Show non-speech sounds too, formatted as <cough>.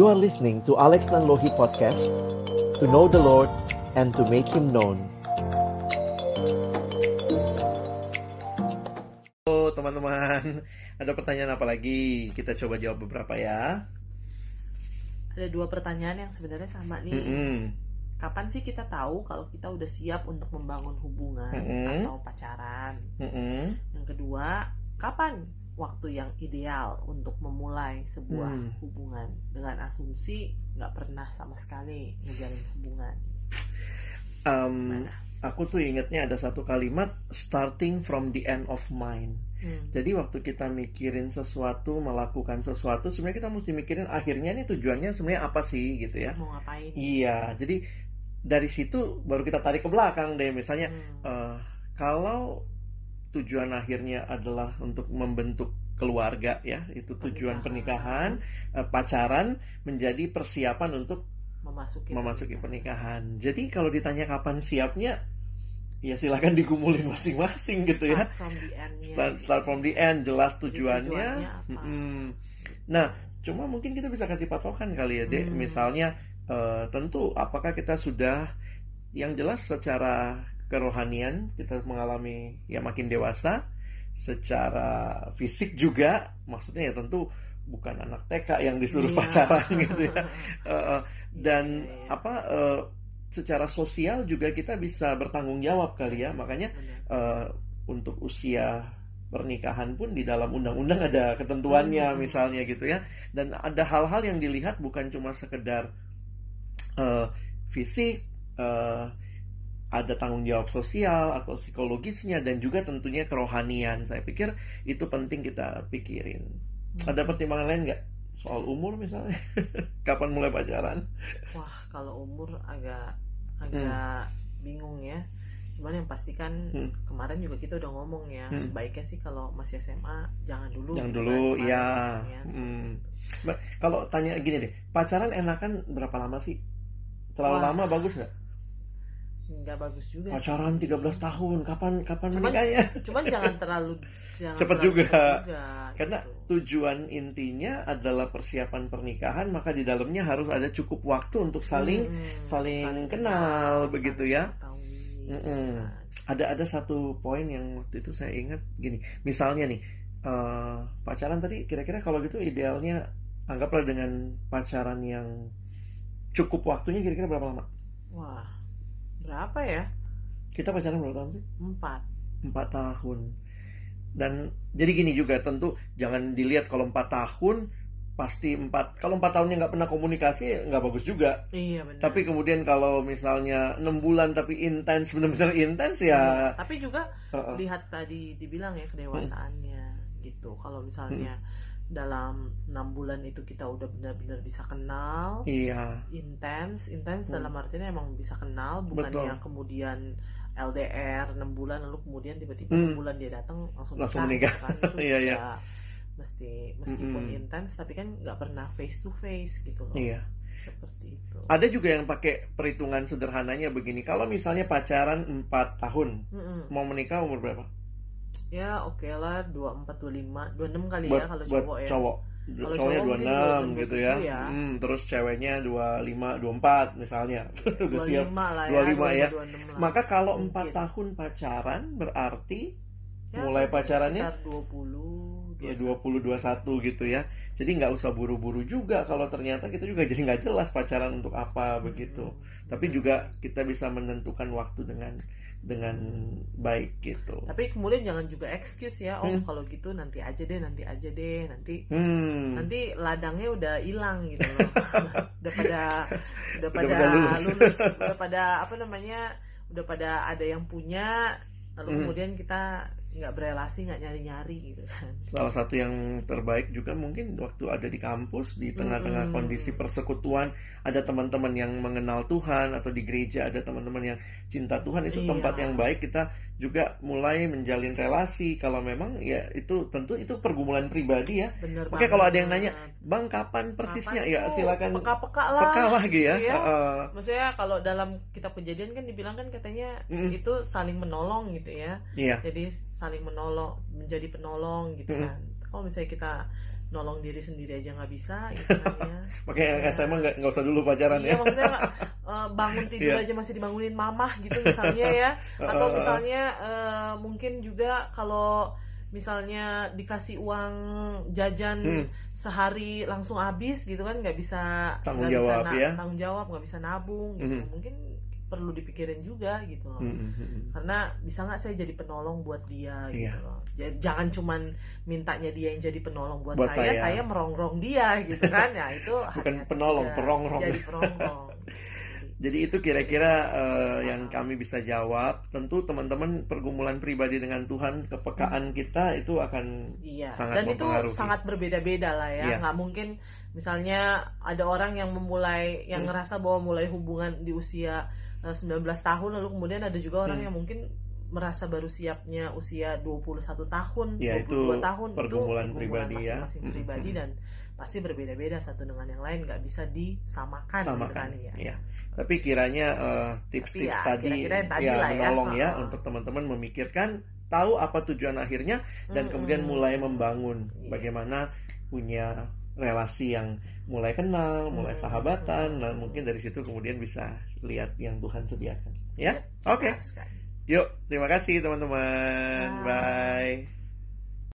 You are listening to Alex Nanlohi Podcast To know the Lord and to make Him known Halo teman-teman, ada pertanyaan apa lagi? Kita coba jawab beberapa ya. ada dua pertanyaan yang sebenarnya sama nih. Mm-mm. Kapan sih kita tahu kalau kita udah siap untuk membangun hubungan Mm-mm. atau pacaran? Mm-mm. Yang kedua, kapan waktu yang ideal untuk memulai sebuah Hmm. hubungan dengan asumsi nggak pernah sama sekali ngejalin hubungan? Um, Mana? aku tuh ingetnya ada satu kalimat starting from the end of mind. Hmm. Jadi waktu kita mikirin sesuatu, melakukan sesuatu, sebenarnya kita mesti mikirin akhirnya nih tujuannya sebenarnya apa sih gitu ya? Mau ngapain? Iya, jadi dari situ baru kita tarik ke belakang deh. Misalnya Hmm. eh, kalau tujuan akhirnya adalah untuk membentuk keluarga ya, itu tujuan pernikahan, eh, pacaran menjadi persiapan untuk memasuki memasuki pernikahan. Jadi kalau ditanya kapan siapnya, ya silakan digumulin masing-masing gitu ya. Start from the end-nya. Start, start from the end, jelas tujuannya. tujuannya. Nah, cuma mungkin kita bisa kasih patokan kali ya, Dek. Hmm. Misalnya, eh, tentu apakah kita sudah yang jelas secara kerohanian kita mengalami ya makin dewasa, secara fisik juga, maksudnya ya tentu bukan anak TK yang disuruh Iya. pacaran <laughs> gitu ya. Eh, dan Iya, iya. apa eh, secara sosial juga kita bisa bertanggung jawab kali ya, Yes, makanya benar. eh, untuk usia pernikahan pun di dalam undang-undang ada ketentuannya Hmm. misalnya gitu ya dan ada hal-hal yang dilihat bukan cuma sekedar eh, fisik eh, ada tanggung jawab sosial atau psikologisnya dan juga tentunya kerohanian saya pikir itu penting kita pikirin Hmm. ada pertimbangan lain nggak soal umur misalnya <laughs> kapan mulai pacaran Wah, kalau umur agak agak bingung ya. Cuman yang pasti kan Hmm. kemarin juga kita udah ngomong ya, Hmm. baiknya sih kalau masih SMA jangan dulu. Jangan gitu dulu, kemarin iya. ngomongnya seperti Hmm. itu. Ba- kalau tanya gini deh pacaran enakan berapa lama sih terlalu Wah. lama bagus nggak Nggak bagus juga sih. pacaran 13 tahun kapan kapan Cuman- menikahnya <laughs> Cuman jangan terlalu jangan Cepet terlalu juga. juga, karena gitu. tujuan intinya adalah persiapan pernikahan maka di dalamnya harus ada cukup waktu untuk saling Hmm, saling kenal, begitu saling ya. gitu kan. ada ada satu poin yang waktu itu saya ingat gini misalnya nih eh, pacaran tadi kira-kira kalau gitu idealnya anggaplah dengan pacaran yang cukup waktunya kira-kira berapa lama Wah, berapa ya? kita pacaran berapa tahun sih Empat. empat tahun dan jadi gini juga tentu jangan dilihat kalau empat tahun pasti empat kalau empat tahunnya nggak pernah komunikasi nggak bagus juga Iya benar. tapi kemudian kalau misalnya enam bulan tapi intens <laughs> benar-benar intens ya Tapi juga uh-uh. lihat tadi dibilang ya kedewasaannya gitu kalau misalnya Hmm. Dalam enam bulan itu kita udah benar-benar bisa kenal iya intens intens Hmm. dalam artinya emang bisa kenal bukan Betul. yang kemudian LDR enam bulan lalu kemudian tiba-tiba Hmm. enam bulan dia datang langsung Langsung nikah, gitu kan. itu <laughs> Iya, iya. ya mesti meskipun Mm-mm. intens tapi kan nggak pernah face to face gitu loh iya seperti itu ada juga yang pakai perhitungan sederhananya begini kalau misalnya pacaran empat tahun Mm-mm. mau menikah umur berapa ya oke lah dua empat dua lima dua enam kali buat ya kalau buat cowok ya cowok Kalau cowoknya cowok 26 mungkin 26, gitu ya. 27 ya. Hmm, terus ceweknya 25 24 misalnya <laughs> udah dua siap lima lah 25 ya ya. 26 lah. maka kalau Mungkin. empat tahun pacaran berarti Ya, mulai pacarannya sekitar 20 ya 20 21 gitu ya jadi nggak usah buru-buru juga kalau ternyata kita juga jadi nggak jelas pacaran untuk apa begitu tapi juga kita bisa menentukan waktu dengan dengan baik gitu tapi kemudian jangan juga excuse ya oh Hmm. kalau gitu nanti aja deh nanti aja deh nanti hmm nanti ladangnya udah hilang gitu loh <laughs> udah pada udah pada pada lulus. lulus. udah <laughs> pada apa namanya udah pada ada yang punya lalu Hmm. kemudian kita nggak berelasi nggak nyari nyari gitu kan salah satu yang terbaik juga mungkin waktu ada di kampus di tengah-tengah Mm-mm. kondisi persekutuan ada teman-teman yang mengenal Tuhan atau di gereja ada teman-teman yang cinta Tuhan itu Iya. tempat yang baik kita juga mulai menjalin relasi kalau memang ya itu tentu itu pergumulan pribadi ya bener Oke, banget. kalau ada yang nanya, Bang kapan persisnya Kapan ya silakan peka-peka lah peka lah gitu ya Iya. Heeh. maksudnya kalau dalam kitab kejadian kan dibilang kan katanya Mm. itu saling menolong gitu ya iya jadi saling menolong menjadi penolong gitu Mm. kan kalau misalnya kita nolong diri sendiri aja nggak bisa <laughs> gitu kan ya Makanya yang SMA nggak nggak usah dulu pacaran iya ya. maksudnya <laughs> eh, bangun tidur Iya. aja masih dibangunin mamah gitu misalnya ya <laughs> atau Uh, uh, uh. misalnya eh, mungkin juga kalau misalnya dikasih uang jajan Hmm. sehari langsung habis gitu kan nggak bisa Tanggung bisa jawab, na- ya. tanggung jawab nggak bisa nabung gitu Mhm. mungkin perlu dipikirin juga gitu loh Hmm, hmm, hmm. karena bisa nggak saya jadi penolong buat dia gitu Iya. loh Ja- jangan cuman mintanya dia yang jadi penolong buat, Buat saya, saya. saya merongrong dia gitu kan ya itu <laughs> Bukan penolong, perongrong. jadi perongrong <laughs> Jadi itu kira-kira eh, yang kami bisa jawab. Tentu teman-teman pergumulan pribadi dengan Tuhan, kepekaan kita itu akan Iya, sangat dan itu sangat berbeda-beda lah ya. Iya. Nggak mungkin misalnya ada orang yang memulai yang Hmm. ngerasa bahwa mulai hubungan di usia eh, 19 tahun lalu kemudian ada juga orang Hmm. yang mungkin merasa baru siapnya usia 21 tahun, Ya, 22 itu tahun pergumulan itu pribadi ya. masing-masing Hmm, pribadi hmm. dan pasti berbeda-beda satu dengan yang lain nggak bisa disamakan gitu Samakan, kan, ya. iya. Tapi kiranya eh, tips-tips Tapi ya, tadi, yang tadi ya ya. menolong ya Ha-ha. untuk teman-teman memikirkan tahu apa tujuan akhirnya dan Mm-mm. kemudian mulai membangun Yes. bagaimana punya relasi yang mulai kenal, mulai sahabatan, dan Mm-mm. mungkin dari situ kemudian bisa lihat yang Tuhan sediakan. Ya, oke. sekali. Yuk, terima kasih teman-teman. Bye. Bye.